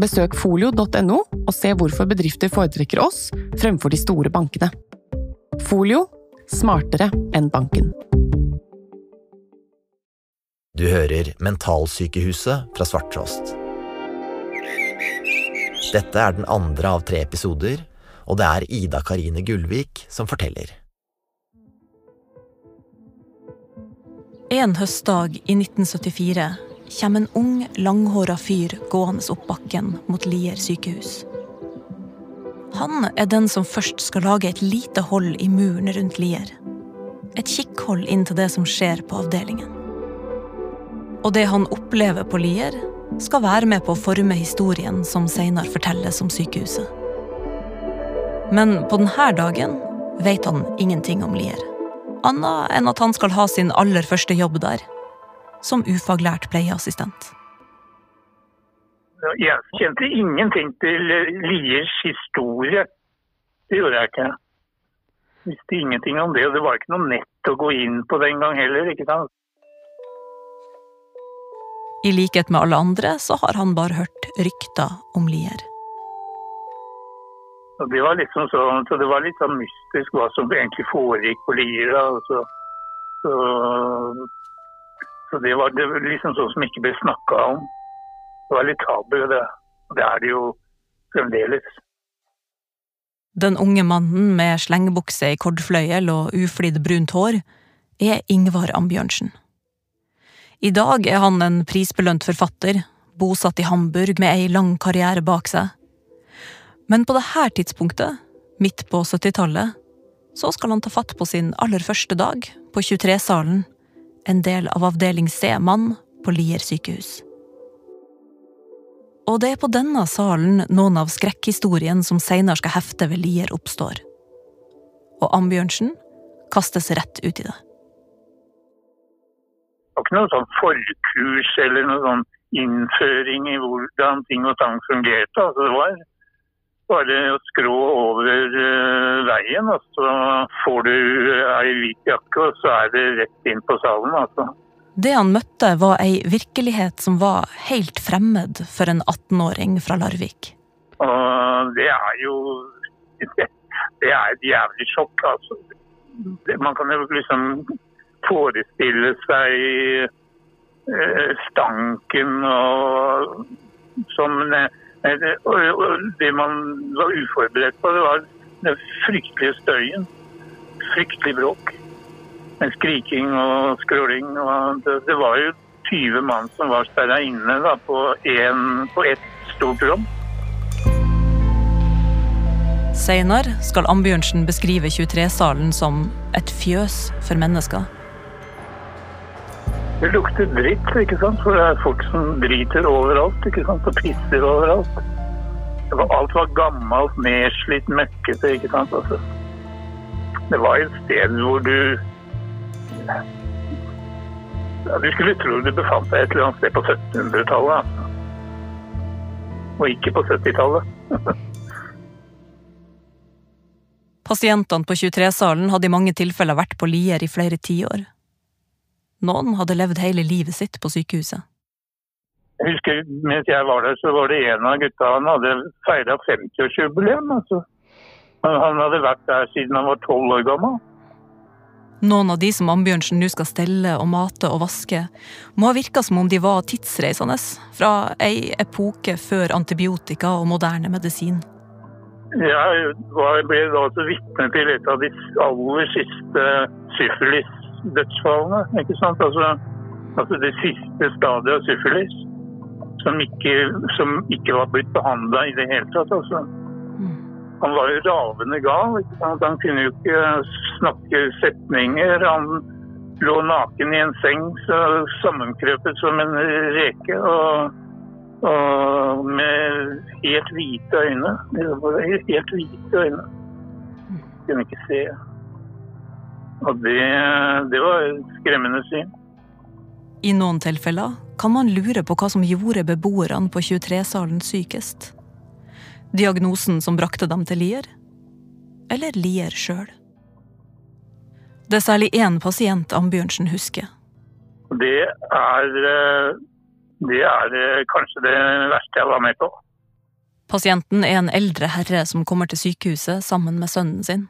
Besøk folio.no og se hvorfor bedrifter foretrekker oss fremfor de store bankene. Folio smartere enn banken. Du hører Mentalsykehuset fra Svarttrost. Dette er den andre av tre episoder, og det er Ida Karine Gullvik som forteller. En høstdag i 1974 kommer en ung, langhåra fyr gående opp bakken mot Lier sykehus. Han er den som først skal lage et lite hold i muren rundt Lier. Et kikkhold inn til det som skjer på avdelingen. Og det han opplever på Lier, skal være med på å forme historien som seinere fortelles om sykehuset. Men på denne dagen vet han ingenting om Lier. Annet enn at han skal ha sin aller første jobb der. Som ufaglært pleieassistent. Jeg kjente ingenting til Liers historie. Det gjorde jeg ikke. Visste ingenting om det, og det var ikke noe nett å gå inn på den gang heller. ikke sant? I likhet med alle andre så har han bare hørt rykter om Lier. Og det var liksom sånn, så det var litt sånn mystisk hva som egentlig foregikk på Lier. Altså. Så, så, det var det liksom sånn som ikke ble snakka om. Det var litt tabu, det. Og det er det jo fremdeles. Den unge mannen med slengebukse i kordfløyel og uflidd brunt hår er Ingvar Ambjørnsen. I dag er han en prisbelønt forfatter, bosatt i Hamburg med ei lang karriere bak seg. Men på dette tidspunktet, midt på 70-tallet, så skal han ta fatt på sin aller første dag på 23-salen, en del av avdeling C-mann på Lier sykehus. Og det er på denne salen noen av skrekkhistorien som seinere skal hefte ved Lier, oppstår. Og Ambjørnsen kastes rett ut i det. Det var ikke noe sånn forkurs eller noe sånn innføring i hvordan ting og tang fungerte. Altså, det var bare å skrå over eh, veien, og så får du ei hvit jakke, og så er det rett inn på salen. altså. Det han møtte, var ei virkelighet som var helt fremmed for en 18-åring fra Larvik. Og det er jo Det er et jævlig sjokk, altså. Det- Man kan jo liksom forestille seg eh, stanken og som eh, og det man var uforberedt på, det var den fryktelige støyen. Fryktelig bråk. Med skriking og skråling. Det var jo 20 mann som var sperra inne da, på, en, på ett stort rom. Seinere skal Ambjørnsen beskrive 23-salen som et fjøs for mennesker. Det lukter dritt, ikke sant? For det er folk som driter overalt, ikke sant? Og pisser overalt. Alt var gammelt, nedslitt, møkkete, ikke sant? Altså. Det var et sted hvor du ja, Du skulle tro du befant deg et eller annet sted på 1700-tallet. Altså. Og ikke på 70-tallet. Pasientene på 23-salen hadde i mange tilfeller vært på Lier i flere tiår. Noen hadde levd hele livet sitt på sykehuset. Jeg husker mens jeg var der, så var det en av gutta han hadde feira 50-årsjubileum. Altså. Han han hadde vært der siden han var tolv år gammel. Noen av de som Ambjørnsen nå skal stelle og mate og vaske, må ha virka som om de var tidsreisende, fra ei epoke før antibiotika og moderne medisin. Jeg ble da vitne til et av de aller siste syfilis-dødsfallene. ikke sant? Altså, altså det siste stadiet av syfilis. Som ikke, som ikke var blitt behandla i det hele tatt. altså. Han var jo ravende gal. ikke sant? Han kunne jo ikke snakke setninger. Han lå naken i en seng, så sammenkrøpet som en reke. Og, og med helt hvite øyne. Helt hvite øyne. Kunne ikke se. Og det, det var skremmende syn. I noen tilfeller kan man lure på hva som gjorde beboerne på 23-salen sykest. Diagnosen som brakte dem til Lier? Eller Lier sjøl? Det er særlig én pasient Ambjørnsen husker. Det er, eh, det er eh, kanskje det verste jeg var med på. Pasienten er en eldre herre som kommer til sykehuset sammen med sønnen sin.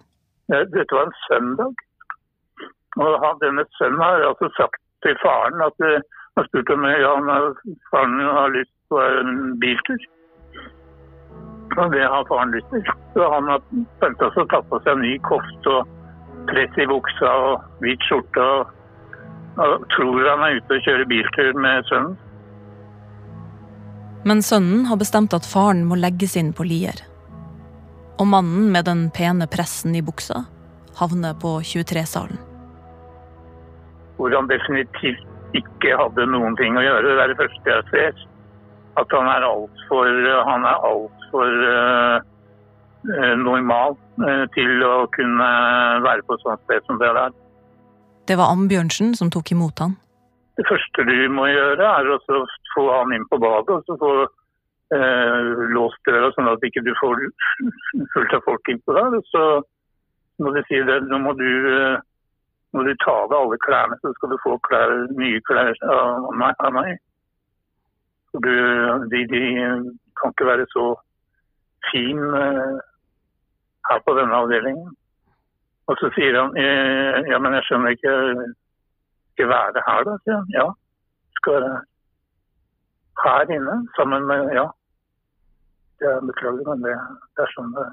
Dette var en søndag. Og han, denne sønnen har altså sagt til faren at han han spurte om ja, faren har lyst på en biltur. Og det har faren lyst til. Så han har tenkt å tatt på seg ny kofte og press i buksa og hvit skjorte. Og, og tror han er ute og kjører biltur med sønnen. Men sønnen har bestemt at faren må legges inn på Lier. Og mannen med den pene pressen i buksa havner på 23-salen. Hvor han definitivt ikke hadde noen ting å gjøre. Det er det første jeg ser. At han er altfor alt uh, normal uh, til å kunne være på et sånt sted som det der. Det var Ambjørnsen som tok imot han. Det første du må gjøre, er å få han inn på badet og så få uh, låst døra, sånn at ikke du får fullt av folk innpå der. Og så må du si det, nå må du når du tar av alle klærne, så skal du få klær, nye klær av meg. Av meg. Du, de, de, kan ikke være så fin uh, her på denne avdelingen. Og så sier han eh, ja, men jeg skjønner ikke Skal være her, da? sier han. Ja, skal være her inne sammen med Ja. Det er beklager, men det, det er sånn det er.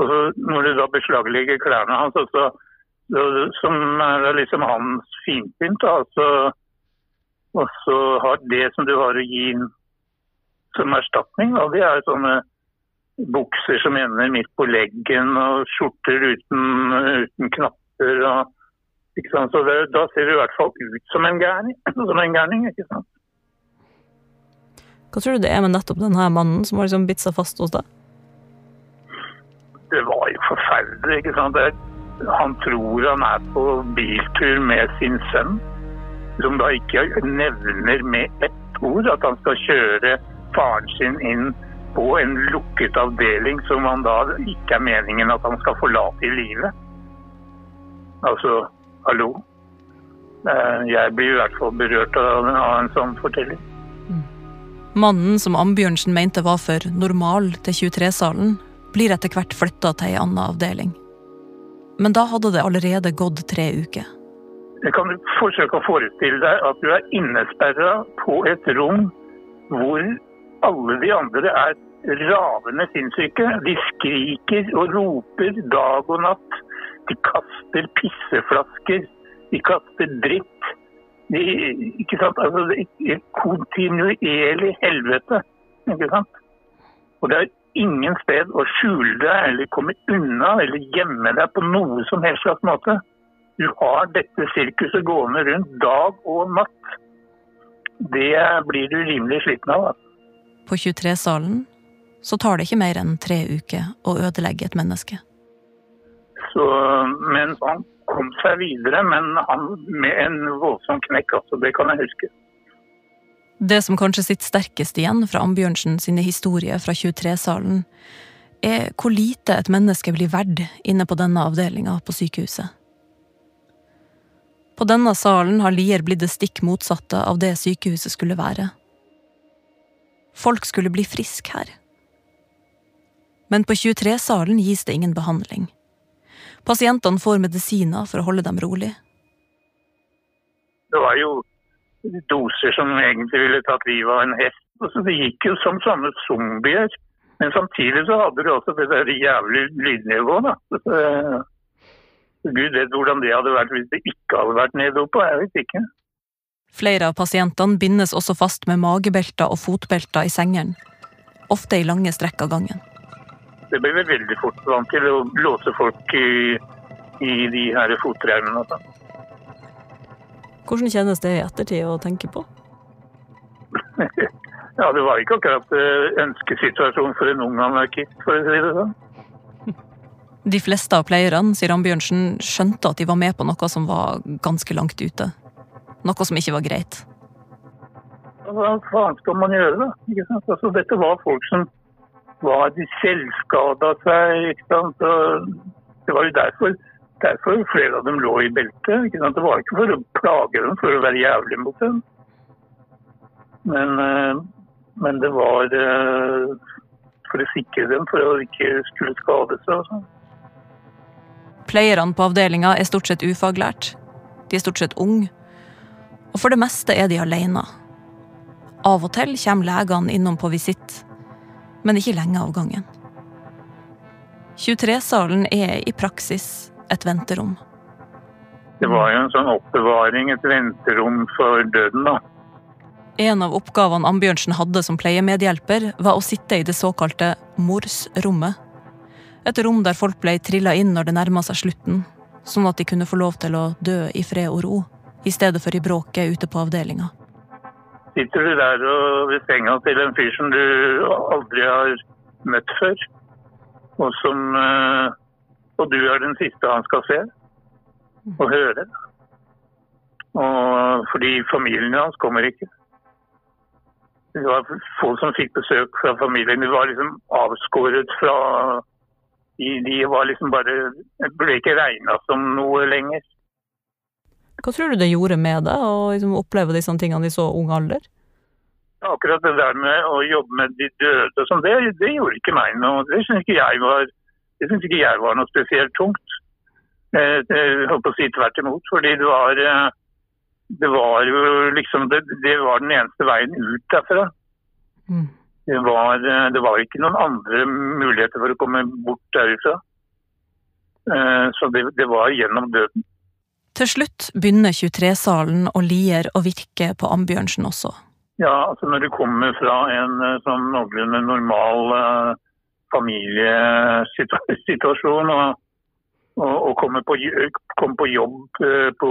Og så når du da beslaglegger klærne hans, så som er liksom hans finpynt. Altså, og så har det som du har å gi som erstatning, og det er sånne bukser som ender midt på leggen, og skjorter uten, uten knapper. og? Så det, Da ser du i hvert fall ut som en gærning. Som en gærning ikke sant? Hva tror du det er med nettopp denne mannen som har liksom bitt seg fast hos deg? Det var jo forferdelig. ikke sant? Det han tror han er på biltur med sin sønn, som da ikke nevner med ett ord at han skal kjøre faren sin inn på en lukket avdeling som han da ikke er meningen at han skal forlate i livet. Altså, hallo. Eh, jeg blir i hvert fall berørt av en sånn fortelling. Mannen som Ambjørnsen mente var for normal til 23-salen, blir etter hvert flytta til ei anna avdeling. Men da hadde det allerede gått tre uker. Jeg kan forsøke å forestille deg at du er innesperra på et rom hvor alle de andre er ravende sinnssyke. De skriker og roper dag og natt. De kaster pisseflasker. De kaster dritt. De, ikke sant? Altså, det er kontinuerlig helvete. Ikke sant? Og det er ingen sted å skjule deg eller komme unna eller gjemme deg på noe som helst slags måte. Du har dette sirkuset gående rundt dag og natt. Det blir du rimelig sliten av. På 23-salen så tar det ikke mer enn tre uker å ødelegge et menneske. Så, men han kom seg videre, men han med en voldsom knekk, altså. Det kan jeg huske. Det som kanskje sitter sterkest igjen fra Ambjørnsen sine historier fra 23-salen, er hvor lite et menneske blir verd inne på denne avdelinga på sykehuset. På denne salen har Lier blitt det stikk motsatte av det sykehuset skulle være. Folk skulle bli friske her. Men på 23-salen gis det ingen behandling. Pasientene får medisiner for å holde dem rolig. Det var jo doser som egentlig ville tatt livet av en hest. Altså, det gikk jo som sånne zombier. Men samtidig så hadde du også det der jævlig lydnivået, da. Gud vet hvordan det hadde vært hvis det ikke hadde vært neddopa. Jeg vet ikke. Flere av pasientene bindes også fast med magebelter og fotbelter i sengene. Ofte i lange strekk av gangen. Det ble vi veldig fort vant til å låse folk i, i de her fotreimene. Hvordan kjennes det i ettertid å tenke på? Ja, det var ikke akkurat eh, ønskesituasjon for en ung anarkist, for å si det sånn. De fleste av pleierne, sier Ambjørnsen, skjønte at de var med på noe som var ganske langt ute. Noe som ikke var greit. Hva faen skal man gjøre, da? Altså, dette var folk som var de selvskada seg. ikke sant? Og det var jo derfor, derfor flere av dem lå i beltet. Det var ikke for å plage dem, for å være jævlig mot dem. Men, eh, men det var eh, for å sikre dem, for å ikke skulle skade seg. sånn. Pleierne på avdelinga er stort sett ufaglært. De er stort sett unge. Og for det meste er de alene. Av og til kommer legene innom på visitt, men ikke lenge av gangen. 23-salen er i praksis et venterom. Det var jo en sånn oppbevaring, et venterom for døden. da. En av oppgavene Ambjørnsen hadde som pleiemedhjelper, var å sitte i det såkalte morsrommet. Et rom der folk ble trilla inn når det nærma seg slutten, sånn at de kunne få lov til å dø i fred og ro, i stedet for i bråket ute på avdelinga. Sitter du der og ved senga til en fyr som du aldri har møtt før, og som eh, Og du er den siste han skal se og høre. Og fordi familien hans kommer ikke. Det var få som fikk besøk fra familien. De var liksom avskåret fra De, var liksom bare Ble ikke regna som noe lenger. Hva tror du det gjorde med deg å liksom oppleve disse tingene i så ung alder? Akkurat det der med å jobbe med de døde sånn, det, det gjorde ikke meg noe. Det syns ikke jeg var det synes ikke jeg var noe spesielt tungt. Eh, Jeg holdt på å si tvert imot, fordi det var eh, det var jo liksom det, det var den eneste veien ut derfra. Mm. Det var, eh, det var ikke noen andre muligheter for å komme bort derifra. Eh, Så det, det var gjennom døden. Til slutt begynner 23-salen og Lier å virke på Ambjørnsen også. Ja, altså når du kommer fra en sånn noenlunde normal eh, familiesituasjon og, og, og komme, på, komme, på jobb eh, på,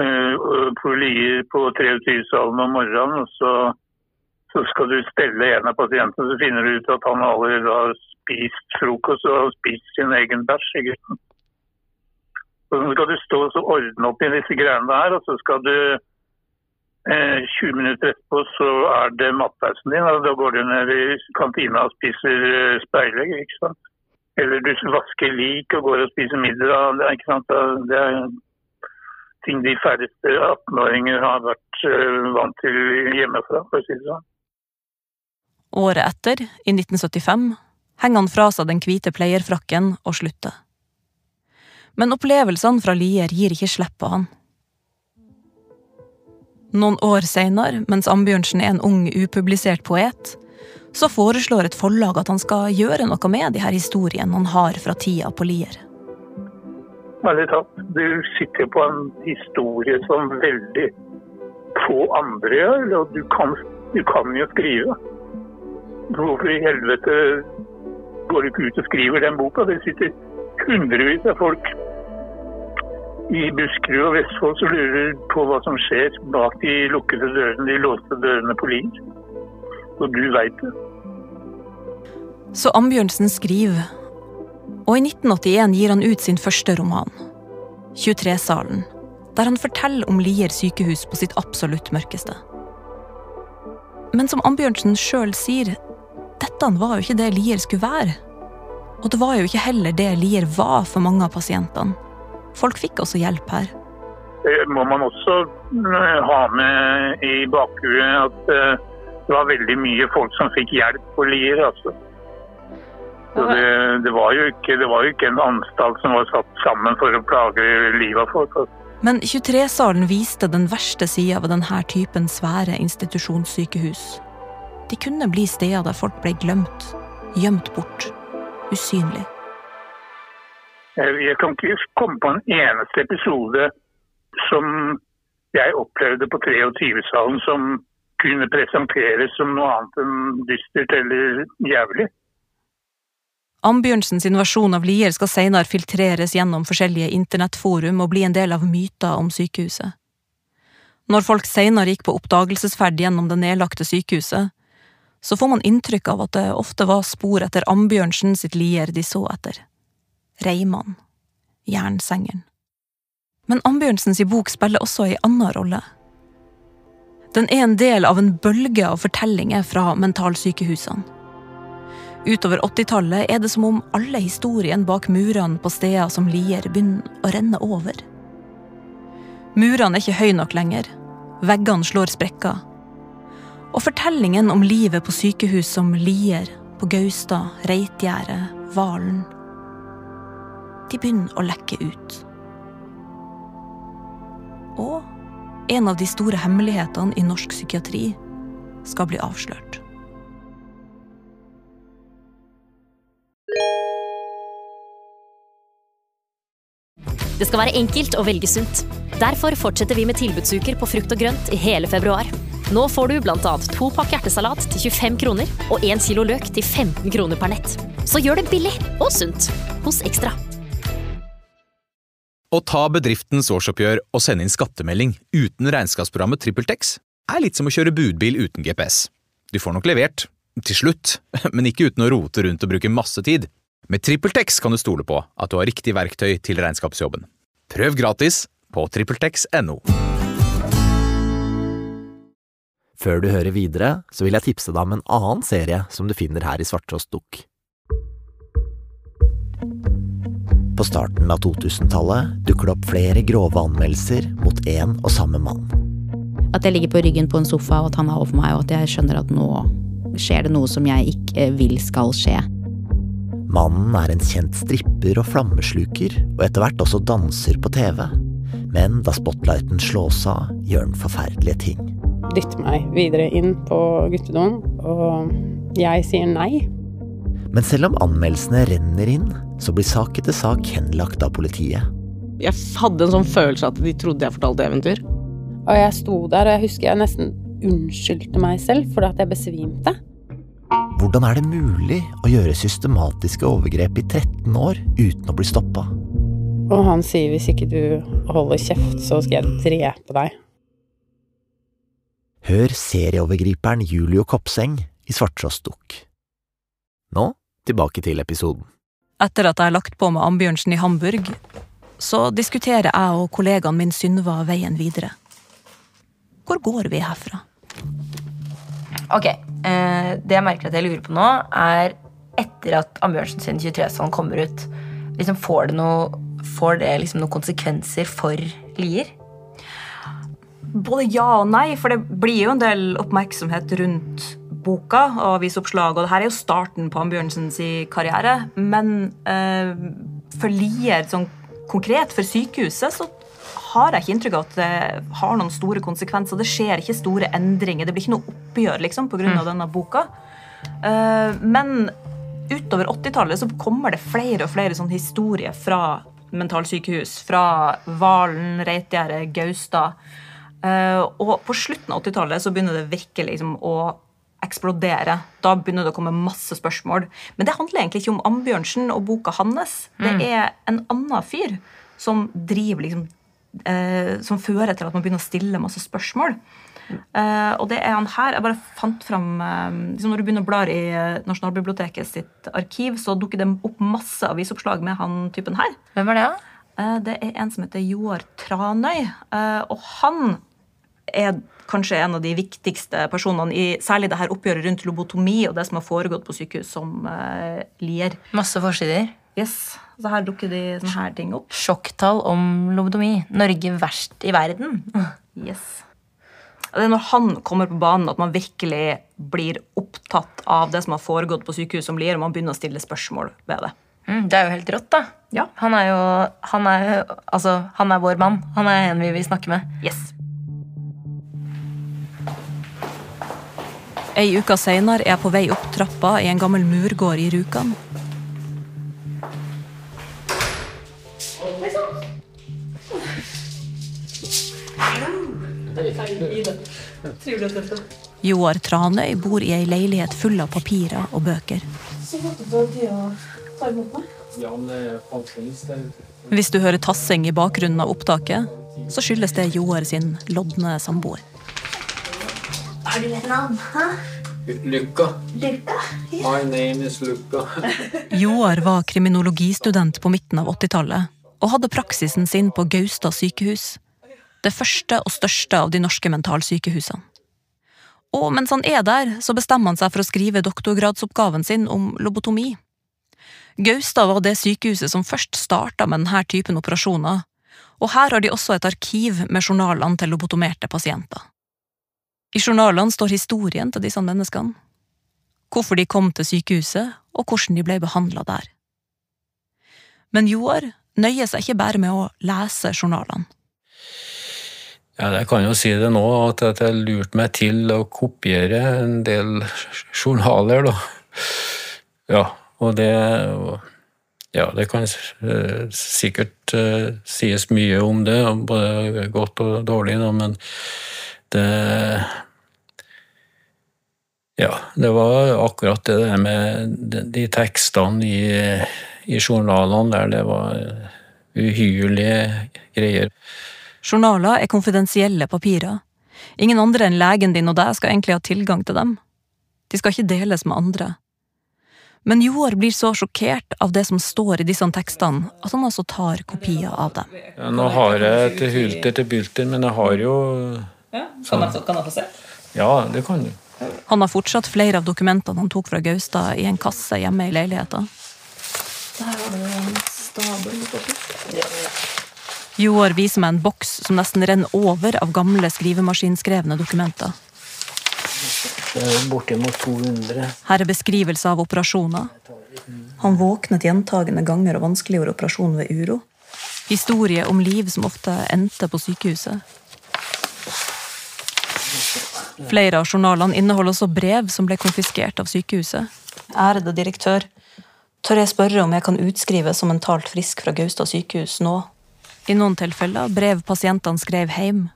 eh, på Lier på 23-salen om morgenen, og så, så skal du stelle en av pasientene, så finner du ut at han allerede har spist frokost og har spist sin egen bæsj. så skal du stå og ordne opp i disse greiene der, og så skal du 20 minutter etterpå så er det matpausen din, og da går du ned i kantina og spiser eh, speilegg, ikke sant. Eller du vasker lik og går og spiser middag, det er, ikke sant. Det er ting de færreste 18-åringer har vært eh, vant til hjemmefra, for å si det sånn. Året etter, i 1975, henger han fra seg den hvite pleierfrakken og slutter. Men opplevelsene fra Lier gir ikke slipp på han. Noen år seinere, mens Ambjørnsen er en ung, upublisert poet, så foreslår et forlag at han skal gjøre noe med de her historiene han har fra tida på Lier. Ærlig talt, du sitter på en historie som veldig få andre gjør, og du kan, du kan jo skrive. Hvorfor i helvete går du ikke ut og skriver den boka? Det sitter hundrevis av folk i Buskerud og Vestfold så lurer du på hva som skjer bak de lukkede dørene, de låste dørene på Lier. Og du veit det. Så Ambjørnsen skriver, og i 1981 gir han ut sin første roman, 23-salen, der han forteller om Lier sykehus på sitt absolutt mørkeste. Men som Ambjørnsen sjøl sier, dette var jo ikke det Lier skulle være. Og det var jo ikke heller det Lier var for mange av pasientene. Folk fikk også hjelp her. Det må man også eh, ha med i bakhuet at eh, det var veldig mye folk som fikk hjelp på Lier. Altså. Så det, det, var ikke, det var jo ikke en anstalt som var satt sammen for å plage livet av folk. Altså. Men 23-salen viste den verste sida ved denne typen svære institusjonssykehus. De kunne bli steder der folk ble glemt, gjemt bort, usynlig. Jeg jeg kan ikke komme på en eneste episode som jeg opplevde på 23-salen som kunne presenteres som noe annet enn dystert eller jævlig. Ambjørnsens versjon av Lier skal senere filtreres gjennom forskjellige internettforum og bli en del av myter om sykehuset. Når folk senere gikk på oppdagelsesferd gjennom det nedlagte sykehuset, så får man inntrykk av at det ofte var spor etter Ambjørnsen sitt lier de så etter. Reimann. Jernsengeren. Men Ambjørnsens bok spiller også ei anna rolle. Den er en del av en bølge av fortellinger fra mentalsykehusene. Utover 80-tallet er det som om alle historiene bak murene på steder som Lier begynner å renne over. Murene er ikke høye nok lenger. Veggene slår sprekker. Og fortellingen om livet på sykehus som Lier, på Gaustad, Reitgjerdet, Valen De begynner å lekke ut. Og en av de store hemmelighetene i norsk psykiatri skal bli avslørt. Det skal være enkelt å velge sunt. Derfor fortsetter vi med tilbudsuker på frukt og grønt i hele februar. Nå får du bl.a. to pakk hjertesalat til 25 kroner og én kilo løk til 15 kroner per nett. Så gjør det billig og sunt hos Ekstra. Å ta bedriftens årsoppgjør og sende inn skattemelding uten regnskapsprogrammet TrippelTex er litt som å kjøre budbil uten GPS. Du får nok levert, til slutt, men ikke uten å rote rundt og bruke masse tid. Med TrippelTex kan du stole på at du har riktig verktøy til regnskapsjobben. Prøv gratis på TrippelTex.no. Før du hører videre, så vil jeg tipse deg om en annen serie som du finner her i Svarttrost Dukk. På starten av 2000-tallet dukker det opp flere grove anmeldelser mot én og samme mann. At jeg ligger på ryggen på en sofa, og at han er over meg, og at jeg skjønner at nå skjer det noe som jeg ikke vil skal skje. Mannen er en kjent stripper og flammesluker, og etter hvert også danser på TV. Men da spotlighten slås av, gjør han forferdelige ting. Dytter meg videre inn på guttedoen, og jeg sier nei. Men selv om anmeldelsene renner inn, så blir sak etter sak henlagt av politiet. Jeg hadde en sånn følelse at de trodde jeg fortalte eventyr. Og jeg sto der, og jeg husker jeg nesten unnskyldte meg selv for at jeg besvimte. Hvordan er det mulig å gjøre systematiske overgrep i 13 år uten å bli stoppa? Og han sier hvis ikke du holder kjeft, så skal jeg drepe deg. Hør serieovergriperen Julio Kopseng i Svarttrost Dukk. Nå tilbake til episoden. Etter at jeg har lagt på med Ambjørnsen i Hamburg, så diskuterer jeg og kollegaen min Synva veien videre. Hvor går vi herfra? Ok, eh, Det jeg merker at jeg lurer på nå, er etter at Ambjørnsen sin 23-salen kommer ut, liksom får det, noe, får det liksom noen konsekvenser for Lier? Både ja og nei, for det blir jo en del oppmerksomhet rundt boka og avisoppslag, og det her er jo starten på Ambjørnsens karriere. Men eh, for Lier sånn konkret, for sykehuset, så har jeg ikke inntrykk av at det har noen store konsekvenser. Det skjer ikke store endringer. Det blir ikke noe oppgjør liksom, pga. Mm. denne boka. Eh, men utover 80-tallet så kommer det flere og flere sånne historier fra mentalsykehus. Fra Valen, Reitgjerdet, Gaustad. Uh, og på slutten av 80-tallet så begynner det virkelig liksom, å eksplodere. Da begynner det å komme masse spørsmål. Men det handler egentlig ikke om Ambjørnsen og boka hans. Det mm. er en annen fyr som driver liksom eh, som fører til at man begynner å stille masse spørsmål. Eh, og det er han her. Jeg bare fant fram eh, liksom Når du begynner å blar i eh, Nasjonalbiblioteket sitt arkiv, så dukker det opp masse avisoppslag med han typen her. Hvem er det? da? Eh, det er en som heter Joar Tranøy. Eh, og han er kanskje en av de viktigste personene i særlig det her oppgjøret rundt lobotomi og det som har foregått på sykehus som Lier. Masse forsider? Yes. Så her dukker de sånne her ting opp. Sjokktall om lobotomi. Norge verst i verden. Yes. Det er når han kommer på banen at man virkelig blir opptatt av det som har foregått på sykehus som Lier, og man begynner å stille spørsmål ved det. Mm, det er jo helt rått, da. Ja. Han er jo han er, altså, han er vår mann. Han er en vi vil snakke med. Yes. Ei uke seinere er jeg på vei opp trappa i en gammel murgård i Rjukan. Joar Tranøy bor i ei leilighet full av papirer og bøker. Hvis du hører tassing i bakgrunnen av opptaket, så skyldes det Joar sin lodne samboer. Har du et navn? Hæ? Luca? Lykka? My name is Luca. Joar var kriminologistudent på midten av 80-tallet og hadde praksisen sin på Gaustad sykehus. Det første og største av de norske mentalsykehusene. Og mens han er der, så bestemmer han seg for å skrive doktorgradsoppgaven sin om lobotomi. Gaustad var det sykehuset som først starta med denne typen operasjoner, og her har de også et arkiv med journalene til lobotomerte pasienter. I journalene står historien til disse menneskene, hvorfor de kom til sykehuset, og hvordan de ble behandla der. Men Joar nøyer seg ikke bare med å lese journalene. Ja, Jeg kan jo si det nå, at jeg lurte meg til å kopiere en del journaler, da. Ja, og det Ja, det kan eh, sikkert eh, sies mye om det, både godt og dårlig, da, men det Ja, det var akkurat det der med de, de tekstene i, i journalene der, det var uhyrlige greier. Journaler er konfidensielle papirer. Ingen andre enn legen din og deg skal egentlig ha tilgang til dem. De skal ikke deles med andre. Men Joar blir så sjokkert av det som står i disse tekstene, at han altså tar kopier av dem. Ja, nå har jeg til hulter til bulter, men jeg har jo Kan jeg, kan jeg få se? Ja, det kan du. Han har fortsatt flere av dokumentene han tok fra Gaustad i en kasse hjemme i leiligheta. Der har du en stabel med. Joar viser meg en boks som nesten renner over av gamle skrivemaskinskrevne dokumenter. Er bortimot 200. Her er beskrivelse av operasjoner. Han våknet gjentagende ganger og vanskeliggjorde operasjonen ved uro. Historie om liv som ofte endte på sykehuset. Flere av journalene inneholder også brev som ble konfiskert av sykehuset. Ærede direktør, tør jeg spørre om jeg kan utskrives som mentalt frisk fra Gaustad sykehus nå? I noen tilfeller brev pasientene skrev hjem,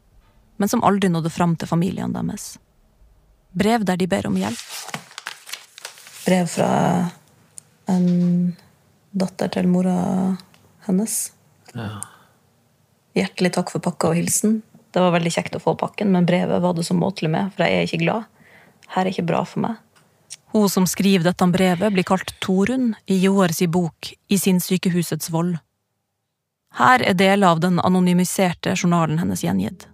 men som aldri nådde fram til familiene deres. Brev der de ber om hjelp. Brev fra en datter til mora hennes. Ja. Hjertelig takk for pakka og hilsen. Det var veldig kjekt å få pakken, men brevet var det så måtelig med, for jeg er ikke glad. Her er ikke bra for meg. Hun som skriver dette brevet, blir kalt Torunn i Joars bok I sin sykehusets vold. Her er deler av den anonymiserte journalen hennes gjengitt.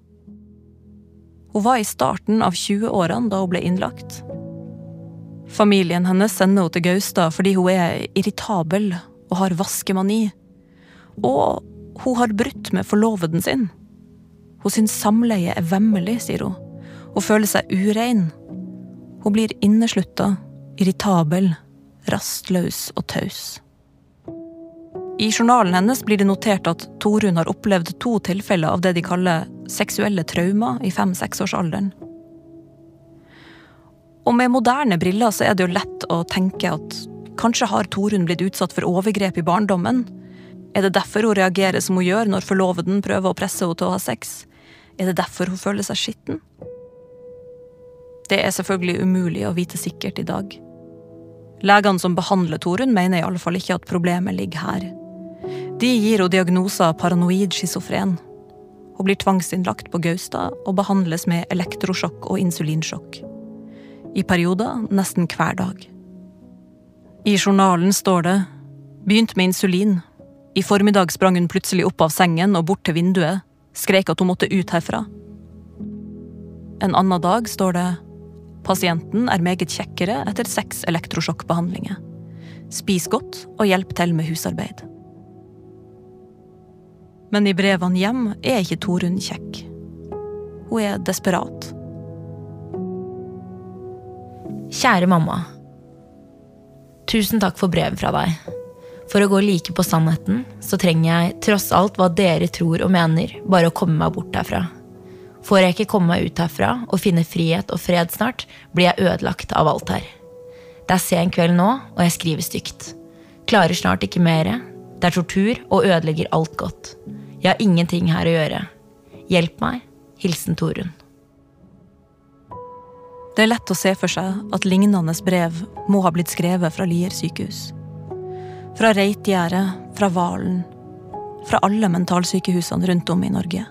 Hun var i starten av 20-årene da hun ble innlagt. Familien hennes sender henne til Gaustad fordi hun er irritabel og har vaskemani. Og hun har brutt med forloveden sin. Hun syns samleie er vemmelig, sier hun. Hun føler seg urein. Hun blir inneslutta, irritabel, rastløs og taus. I journalen hennes blir det notert at Torunn har opplevd to tilfeller av det de kaller seksuelle traumer i fem-seksårsalderen. Og med moderne briller så er det jo lett å tenke at kanskje har Torunn blitt utsatt for overgrep i barndommen? Er det derfor hun reagerer som hun gjør når forloveden prøver å presse henne til å ha sex? Er det derfor hun føler seg skitten? Det er selvfølgelig umulig å vite sikkert i dag. Legene som behandler Torunn, mener i alle fall ikke at problemet ligger her. De gir henne diagnoser paranoid schizofren. Hun blir tvangsinnlagt på Gaustad og behandles med elektrosjokk og insulinsjokk. I perioder nesten hver dag. I journalen står det Begynt med insulin. I formiddag sprang hun plutselig opp av sengen og bort til vinduet, skrek at hun måtte ut herfra. En annen dag står det Pasienten er meget kjekkere etter seks elektrosjokkbehandlinger. Spis godt og hjelp til med husarbeid. Men i brevene hjem er ikke Torunn kjekk. Hun er desperat. Kjære mamma. Tusen takk for brevet fra deg. For å gå like på sannheten, så trenger jeg tross alt hva dere tror og mener, bare å komme meg bort herfra. Får jeg ikke komme meg ut herfra og finne frihet og fred snart, blir jeg ødelagt av alt her. Det er sen kveld nå, og jeg skriver stygt. Klarer snart ikke mere. Det er tortur og ødelegger alt godt. Jeg har ingenting her å gjøre. Hjelp meg. Hilsen Torunn. Det er lett å se for seg at lignende brev må ha blitt skrevet fra Lier sykehus. Fra Reitgjerdet, fra Valen, fra alle mentalsykehusene rundt om i Norge.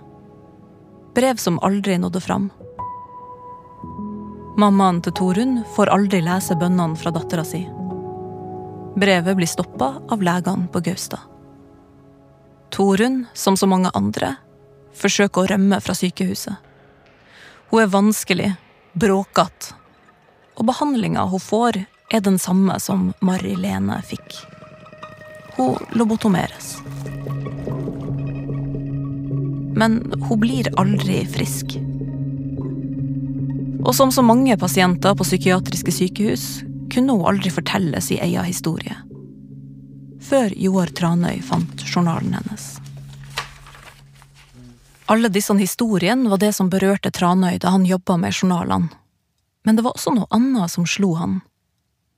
Brev som aldri nådde fram. Mammaen til Torunn får aldri lese bønnene fra dattera si. Brevet blir stoppa av legene på Gaustad. Torunn, som så mange andre, forsøker å rømme fra sykehuset. Hun er vanskelig, bråkete, og behandlinga hun får, er den samme som Mari Lene fikk. Hun lobotomeres. Men hun blir aldri frisk. Og som så mange pasienter på psykiatriske sykehus kunne hun aldri fortelle sin egen historie. Før Joar Tranøy fant journalen hennes. Alle disse historiene var det som berørte Tranøy da han jobba med journalene. Men det var også noe annet som slo han.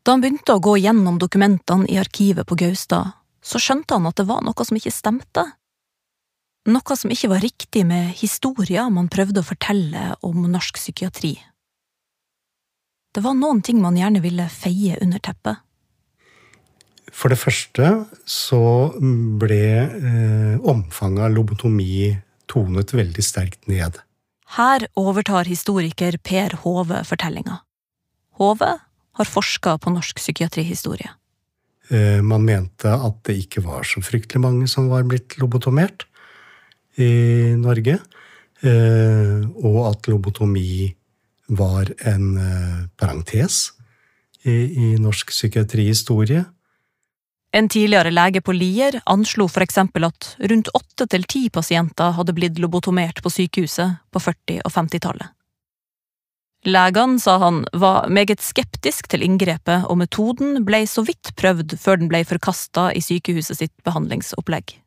Da han begynte å gå gjennom dokumentene i arkivet på Gaustad, så skjønte han at det var noe som ikke stemte. Noe som ikke var riktig med historier man prøvde å fortelle om norsk psykiatri. Det var noen ting man gjerne ville feie under teppet. For det første så ble eh, omfanget av lobotomi tonet veldig sterkt ned. Her overtar historiker Per Hove fortellinga. Hove har forska på norsk psykiatrihistorie. Eh, man mente at det ikke var så fryktelig mange som var blitt lobotomert i Norge. Eh, og at lobotomi var en eh, parentes i, norsk psykiatrihistorie. En tidligere lege på Lier anslo eksempel at rundt åtte til ti pasienter hadde blitt lobotomert på sykehuset på 40- og 50-tallet. Legene, sa han, var meget skeptisk til inngrepet, og metoden ble så vidt prøvd før den ble forkasta i sykehuset sitt behandlingsopplegg.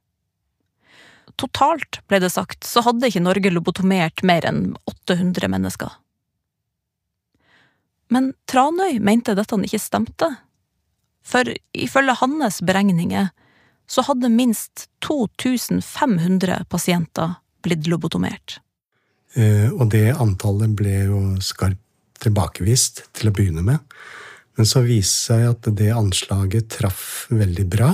Totalt, ble det sagt, så hadde ikke Norge lobotomert mer enn 800 mennesker. Men Tranøy mente dette ikke stemte, for ifølge hans beregninger så hadde minst 2500 pasienter blitt lobotomert. Eh, og det antallet ble jo skarpt tilbakevist til å begynne med. Men så viste seg at det anslaget traff veldig bra.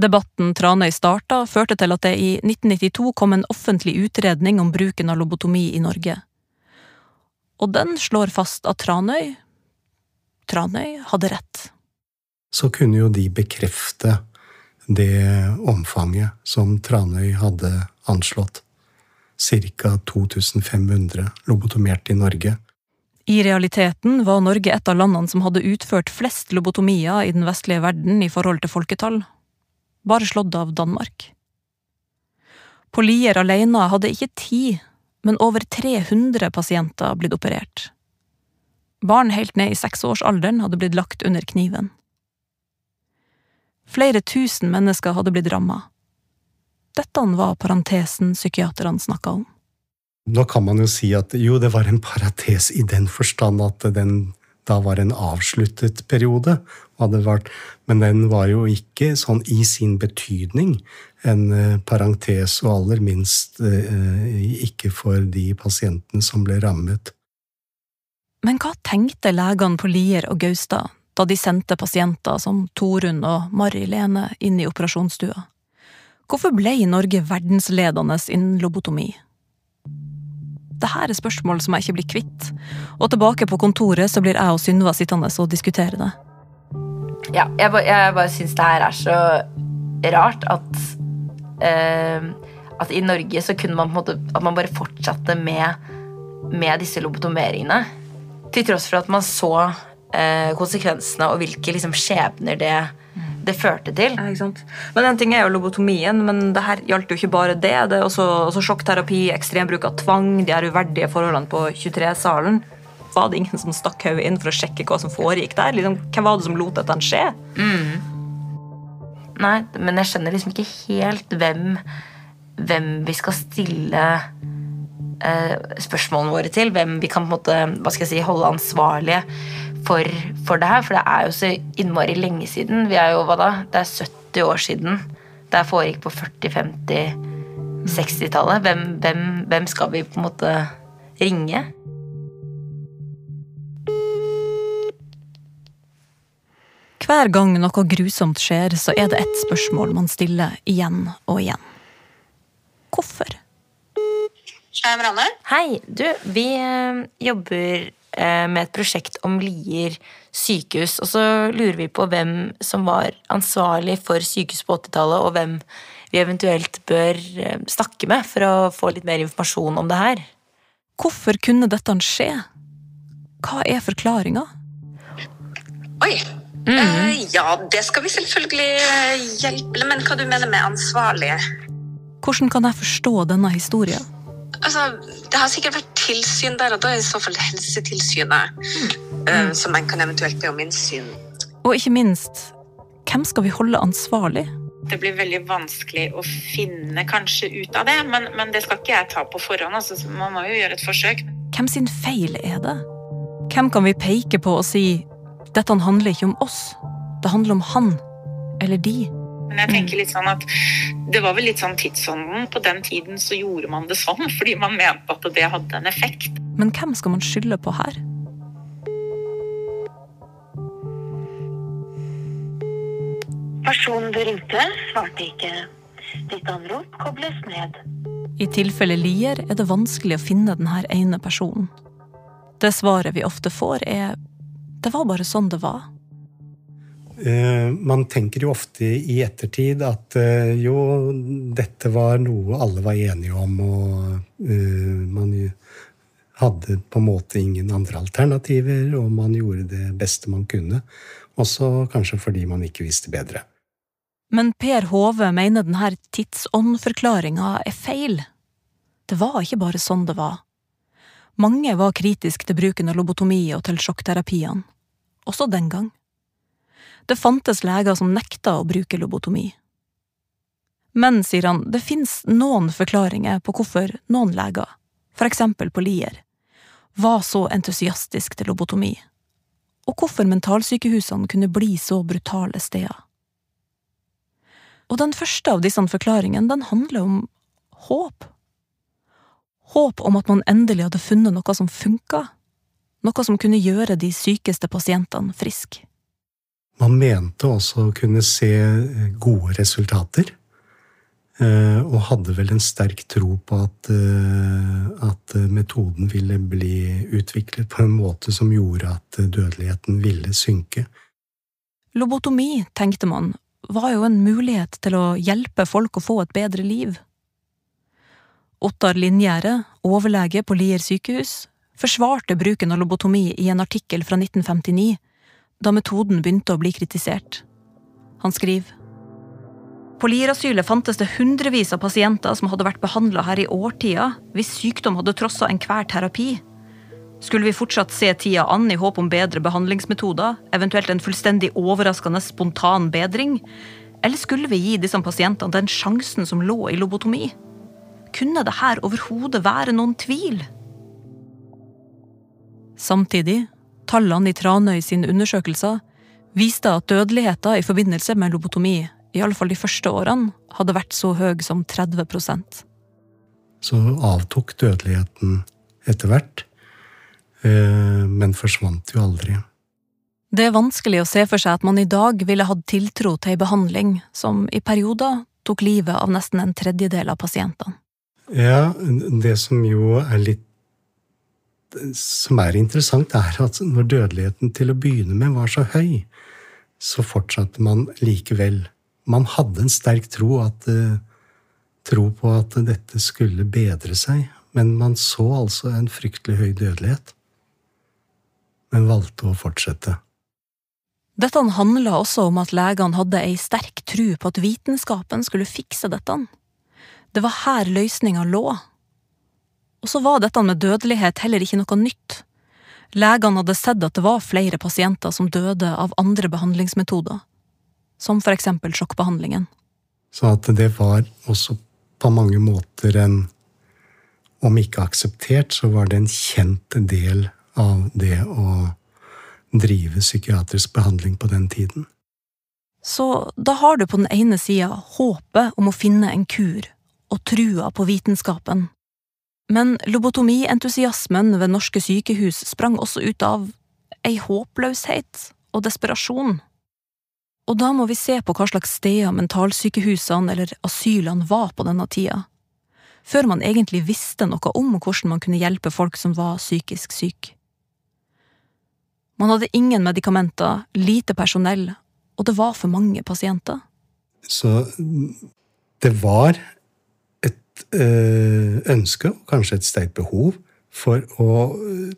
Debatten Tranøy starta, førte til at det i 1992 kom en offentlig utredning om bruken av lobotomi i Norge. Og den slår fast at Tranøy Tranøy hadde rett. Så kunne jo de bekrefte det omfanget som Tranøy hadde anslått. Ca. 2500 lobotomerte i Norge. I realiteten var Norge et av landene som hadde utført flest lobotomier i den vestlige verden i forhold til folketall, bare slått av Danmark. På Lier alene hadde ikke ti, men over 300 pasienter blitt operert. Barn helt ned i seksårsalderen hadde blitt lagt under kniven. Flere tusen mennesker hadde blitt ramma. Dette var parentesen psykiaterne snakka om. Nå kan man jo si at jo, det var en parates i den forstand at den da var en avsluttet periode. Vært, men den var jo ikke sånn i sin betydning en eh, parentes, og aller minst eh, ikke for de pasientene som ble rammet. Men hva tenkte legene på Lier og Gaustad da de sendte pasienter som Torunn og Mari Lene inn i operasjonsstua? Hvorfor ble Norge verdensledende innen lobotomi? Dette er spørsmål som jeg ikke blir kvitt, og tilbake på kontoret så blir jeg og Synva sittende og diskutere det. Ja, jeg, jeg bare syns det her er så rart at eh, At i Norge så kunne man på en måte At man bare fortsatte med, med disse lobotomeringene. Til tross for at man så eh, konsekvensene og hvilke liksom, skjebner det det førte til. Ja, men En ting er jo lobotomien, men det her gjaldt jo ikke bare det. Det er også, også sjokkterapi, ekstrembruk av tvang, de her uverdige forholdene på 23-salen. Var det ingen som stakk hodet inn for å sjekke hva som foregikk der? Liksom, hvem var det som lot dette skje? Mm. Nei, men jeg skjønner liksom ikke helt hvem, hvem vi skal stille eh, spørsmålene våre til. Hvem vi kan på en måte, hva skal jeg si, holde ansvarlige for, for, det her. For det er jo så innmari lenge siden. Vi er jo, hva da? Det er 70 år siden. Det foregikk på 40-, 50-, 60-tallet. Hvem, hvem, hvem skal vi på en måte ringe? Hver gang noe grusomt skjer, så er det ett spørsmål man stiller igjen og igjen. Hvorfor? Hei, Marianne. Hei. Du, vi eh, jobber med et prosjekt om Lier sykehus. Og så lurer vi på hvem som var ansvarlig for sykehus på 80-tallet, og hvem vi eventuelt bør eh, snakke med for å få litt mer informasjon om det her. Hvorfor kunne dette skje? Hva er forklaringa? Oi. Eh, ja, det skal vi selvfølgelig eh, hjelpe Men hva du mener med ansvarlig? Hvordan kan jeg forstå denne historien? Altså, Det har sikkert vært tilsyn der, og da er i så fall Helsetilsynet eh, som en kan eventuelt be om innsyn. Og ikke minst, hvem skal vi holde ansvarlig? Det blir veldig vanskelig å finne kanskje ut av det, men, men det skal ikke jeg ta på forhånd. Altså, man må jo gjøre et forsøk. Hvem sin feil er det? Hvem kan vi peke på og si dette handler ikke om oss, det handler om han eller de? Men jeg tenker litt sånn at det var vel litt sånn tidsånden. På den tiden så gjorde man det sånn fordi man mente at det hadde en effekt. Men hvem skal man skylde på her? Personen du ringte, svarte ikke. Ditt anrop kobles ned. I tilfelle Lier er det vanskelig å finne denne ene personen. Det svaret vi ofte får, er det var bare sånn det var. Eh, man tenker jo ofte i ettertid at eh, jo, dette var noe alle var enige om, og eh, man hadde på en måte ingen andre alternativer, og man gjorde det beste man kunne. Også kanskje fordi man ikke visste bedre. Men Per Hove mener denne tidsåndforklaringa er feil. Det var ikke bare sånn det var. Mange var kritiske til bruken av lobotomi og til sjokkterapiene, også den gang. Det fantes leger som nekta å bruke lobotomi. Men, sier han, det fins noen forklaringer på hvorfor noen leger, for eksempel på Lier, var så entusiastisk til lobotomi, og hvorfor mentalsykehusene kunne bli så brutale steder. Og den første av disse forklaringene, den handler om håp. Håp om at man endelig hadde funnet noe som funka, noe som kunne gjøre de sykeste pasientene friske. Man mente også å kunne se gode resultater, eh, og hadde vel en sterk tro på at, eh, at metoden ville bli utviklet på en måte som gjorde at dødeligheten ville synke. Lobotomi, tenkte man, var jo en mulighet til å hjelpe folk å få et bedre liv. Ottar Linjære, overlege på Lier sykehus, forsvarte bruken av lobotomi i en artikkel fra 1959, da metoden begynte å bli kritisert. Han skriver På Lier-asylet fantes det hundrevis av pasienter som hadde vært behandla her i årtier, hvis sykdom hadde trossa enhver terapi. Skulle vi fortsatt se tida an i håp om bedre behandlingsmetoder, eventuelt en fullstendig overraskende spontan bedring, eller skulle vi gi disse pasientene den sjansen som lå i lobotomi? Kunne det her overhodet være noen tvil? Samtidig, tallene i Tranøy sine undersøkelser viste at dødeligheten i forbindelse med lobotomi, i alle fall de første årene, hadde vært så høy som 30% Så avtok dødeligheten etter hvert, eh, men forsvant jo aldri. Det er vanskelig å se for seg at man i dag ville hatt tiltro til ei behandling som i perioder tok livet av nesten en tredjedel av pasientene. Ja, det som jo er litt som er interessant, er at når dødeligheten til å begynne med var så høy, så fortsatte man likevel. Man hadde en sterk tro, at, tro på at dette skulle bedre seg, men man så altså en fryktelig høy dødelighet. Men valgte å fortsette. Dette handla også om at legene hadde ei sterk tro på at vitenskapen skulle fikse dette. Det var her løsninga lå. Og så var dette med dødelighet heller ikke noe nytt. Legene hadde sett at det var flere pasienter som døde av andre behandlingsmetoder, som for eksempel sjokkbehandlingen. Så at det var også på mange måter en Om ikke akseptert, så var det en kjent del av det å drive psykiatrisk behandling på den tiden. Så da har du på den ene sida håpet om å finne en kur, og trua på vitenskapen, men lobotomientusiasmen ved norske sykehus sprang også ut av ei håpløshet og desperasjon. Og da må vi se på hva slags steder mentalsykehusene eller asylene var på denne tida. før man egentlig visste noe om hvordan man kunne hjelpe folk som var psykisk syke. Man hadde ingen medikamenter, lite personell, og det var for mange pasienter. Så det var et øh, ønske, og kanskje et sterkt behov, for å øh,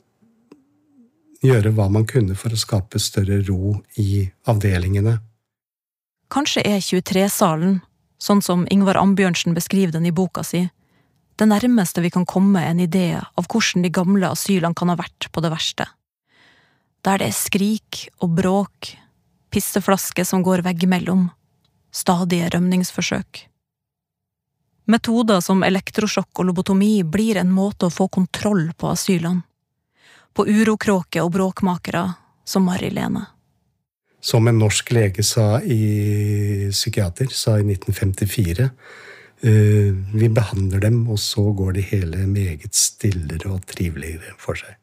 gjøre hva man kunne for å skape større ro i avdelingene. Kanskje er 23-salen, sånn som Ingvar Ambjørnsen beskriver den i boka si, det nærmeste vi kan komme en idé av hvordan de gamle asylene kan ha vært på det verste. Der det er skrik og bråk, pisseflasker som går veggimellom, stadige rømningsforsøk. Metoder som elektrosjokk og lobotomi blir en måte å få kontroll på asylene. På urokråker og bråkmakere som Mari-Lene. Som en norsk lege sa i psykiater, sa i 1954 uh, Vi behandler dem, og så går det hele meget stillere og triveligere for seg.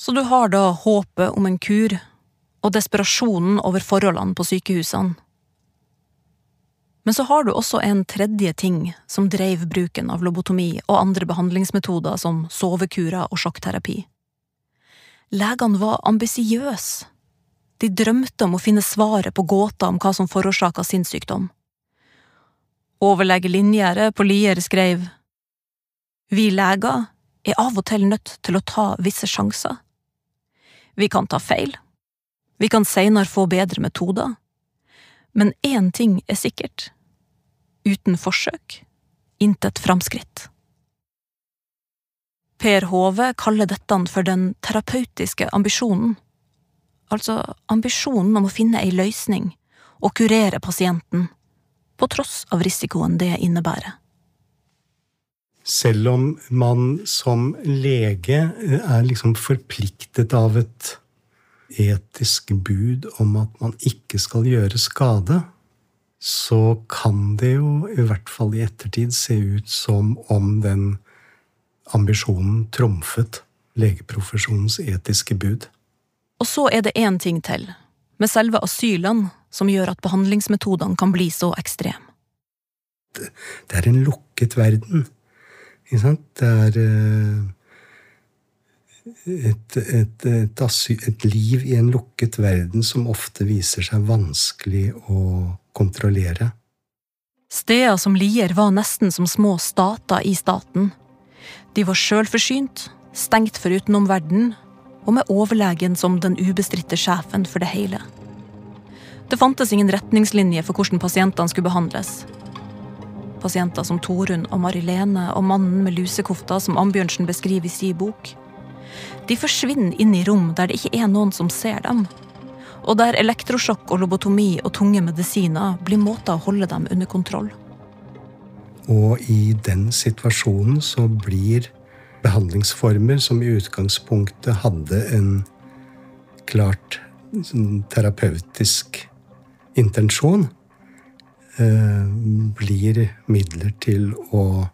Så du har da håpet om en kur, og desperasjonen over forholdene på sykehusene. Men så har du også en tredje ting som dreiv bruken av lobotomi og andre behandlingsmetoder som sovekurer og sjokkterapi. Legene var ambisiøse. De drømte om å finne svaret på gåta om hva som forårsaka sinnssykdom. Overlege Linjære på Lier skrev Vi leger er av og til nødt til å ta visse sjanser. Vi kan ta feil. Vi kan seinere få bedre metoder. Men én ting er sikkert. Uten forsøk, intet framskritt. Per Hove kaller dette for den terapeutiske ambisjonen. Altså ambisjonen om å finne ei løsning og kurere pasienten, på tross av risikoen det innebærer. Selv om man som lege er liksom forpliktet av et etisk bud om at man ikke skal gjøre skade, så kan det jo i hvert fall i ettertid se ut som om den ambisjonen trumfet legeprofesjonens etiske bud. Og så er det én ting til, med selve asylene, som gjør at behandlingsmetodene kan bli så ekstreme. Det, er en lukket verden. Ikke sant? Det er uh, et, et, et, et, liv i en lukket verden som ofte viser seg vanskelig å kontrollere. Steder som Lier var nesten som små stater i staten. De var sjølforsynt, stengt for utenomverdenen, og med overlegen som den ubestridte sjefen for det hele. Det fantes ingen retningslinje for hvordan pasientene skulle behandles. Pasienter som Torunn og Marilene og mannen med lusekofta som Ambjørnsen beskriver i sin bok. De forsvinner inn i rom der det ikke er noen som ser dem, og der elektrosjokk og lobotomi og tunge medisiner blir måter å holde dem under kontroll. Og i den situasjonen så blir behandlingsformer som i utgangspunktet hadde en klart sånn, terapeutisk intensjon, eh, blir midler til å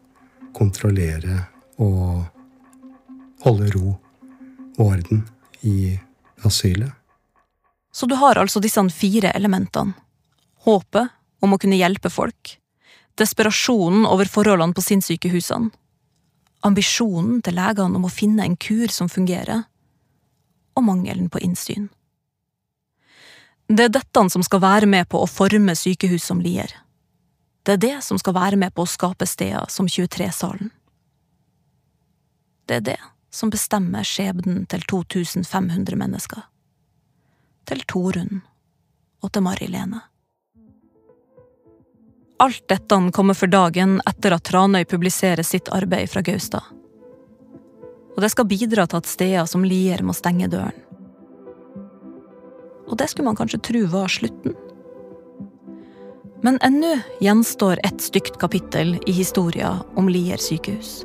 kontrollere og holde ro orden i asylet. Så du har altså disse fire elementene. Håpet om å kunne hjelpe folk. Desperasjonen over forholdene på sinnssykehusene. Ambisjonen til legene om å finne en kur som fungerer. Og mangelen på innsyn. Det er dette som skal være med på å forme sykehus som Lier. Det er det som skal være med på å skape steder som 23-salen. Det er det som bestemmer skjebnen til 2500 mennesker til Torunn og til Mari-Lene. Alt dette kommer for dagen etter at Tranøy publiserer sitt arbeid fra Gaustad. Og det skal bidra til at steder som Lier må stenge døren. Og det skulle man kanskje tro var slutten. Men ennå gjenstår et stygt kapittel i historia om Lier sykehus.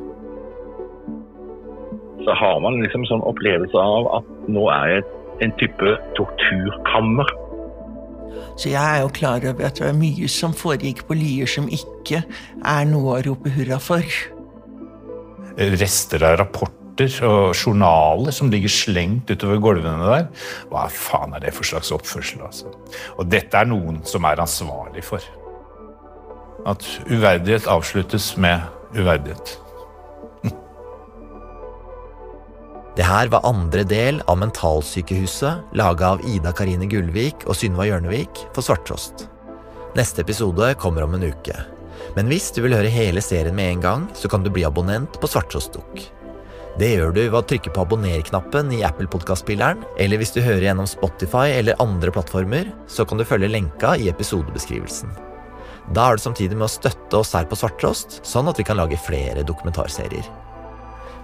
Så har man liksom en sånn opplevelse av at nå er jeg en type torturkammer. Så jeg er jo klar over at det er mye som foregikk på Lier som ikke er noe å rope hurra for. Rester av rapporter og journaler som ligger slengt utover gulvene der. Hva faen er det for slags oppførsel? altså? Og dette er noen som er ansvarlig for. At uverdighet avsluttes med uverdighet. Det her var andre del av Mentalsykehuset, laga av Ida Karine Gullvik og Synva Hjørnevik for Svarttrost. Neste episode kommer om en uke. Men hvis du vil høre hele serien med en gang, så kan du bli abonnent på Svarttrost Dukk. Det gjør du ved å trykke på abonner-knappen i Apple Podkast-spilleren, eller hvis du hører gjennom Spotify eller andre plattformer, så kan du følge lenka i episodebeskrivelsen. Da er det samtidig med å støtte oss her på Svarttrost, sånn at vi kan lage flere dokumentarserier.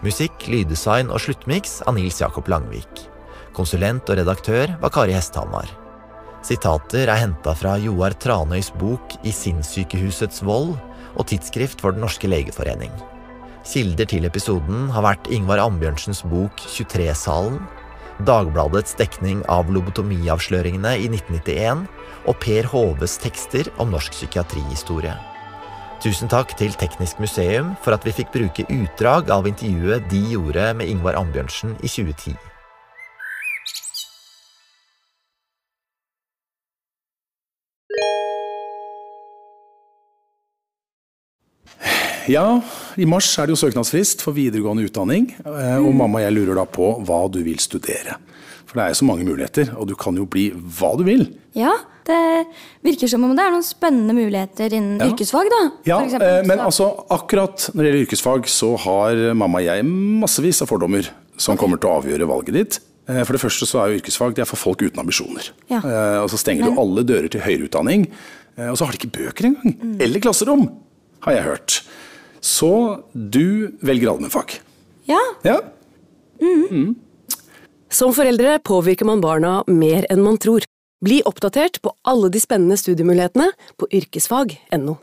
Musikk, lyddesign og sluttmiks av Nils Jakob Langvik. Konsulent og redaktør var Kari Hesthamar. Sitater er henta fra Joar Tranøys bok I sinnssykehusets vold og Tidsskrift for Den norske legeforening. Kilder til episoden har vært Ingvar Ambjørnsens bok 23-salen, Dagbladets dekning av lobotomiavsløringene i 1991 og Per Hoves tekster om norsk psykiatrihistorie. Tusen takk til Teknisk museum for at vi fikk bruke utdrag av intervjuet de gjorde med Ingvar Ambjørnsen i 2010. Ja, i mars er det jo søknadsfrist for videregående utdanning. eh, Og mamma og jeg lurer da på hva du vil studere. For det er jo så mange muligheter, og du kan jo bli hva du vil. Ja, det virker som om det er noen spennende muligheter innen Ja. yrkesfag, da. Ja, eh, men altså akkurat når det gjelder yrkesfag, så har mamma og jeg massevis av fordommer som kommer til å avgjøre valget ditt. Eh, For det første så er jo yrkesfag det er for folk uten ambisjoner. Ja. Eh, Og så stenger du alle dører til høyere utdanning. Og så har de ikke bøker engang. Mm. Eller klasserom, har jeg hørt. Så du velger allmennfag. Ja. Ja. Som foreldre påvirker man barna mer enn man tror. Bli oppdatert på alle de spennende studiemulighetene på yrkesfag.no.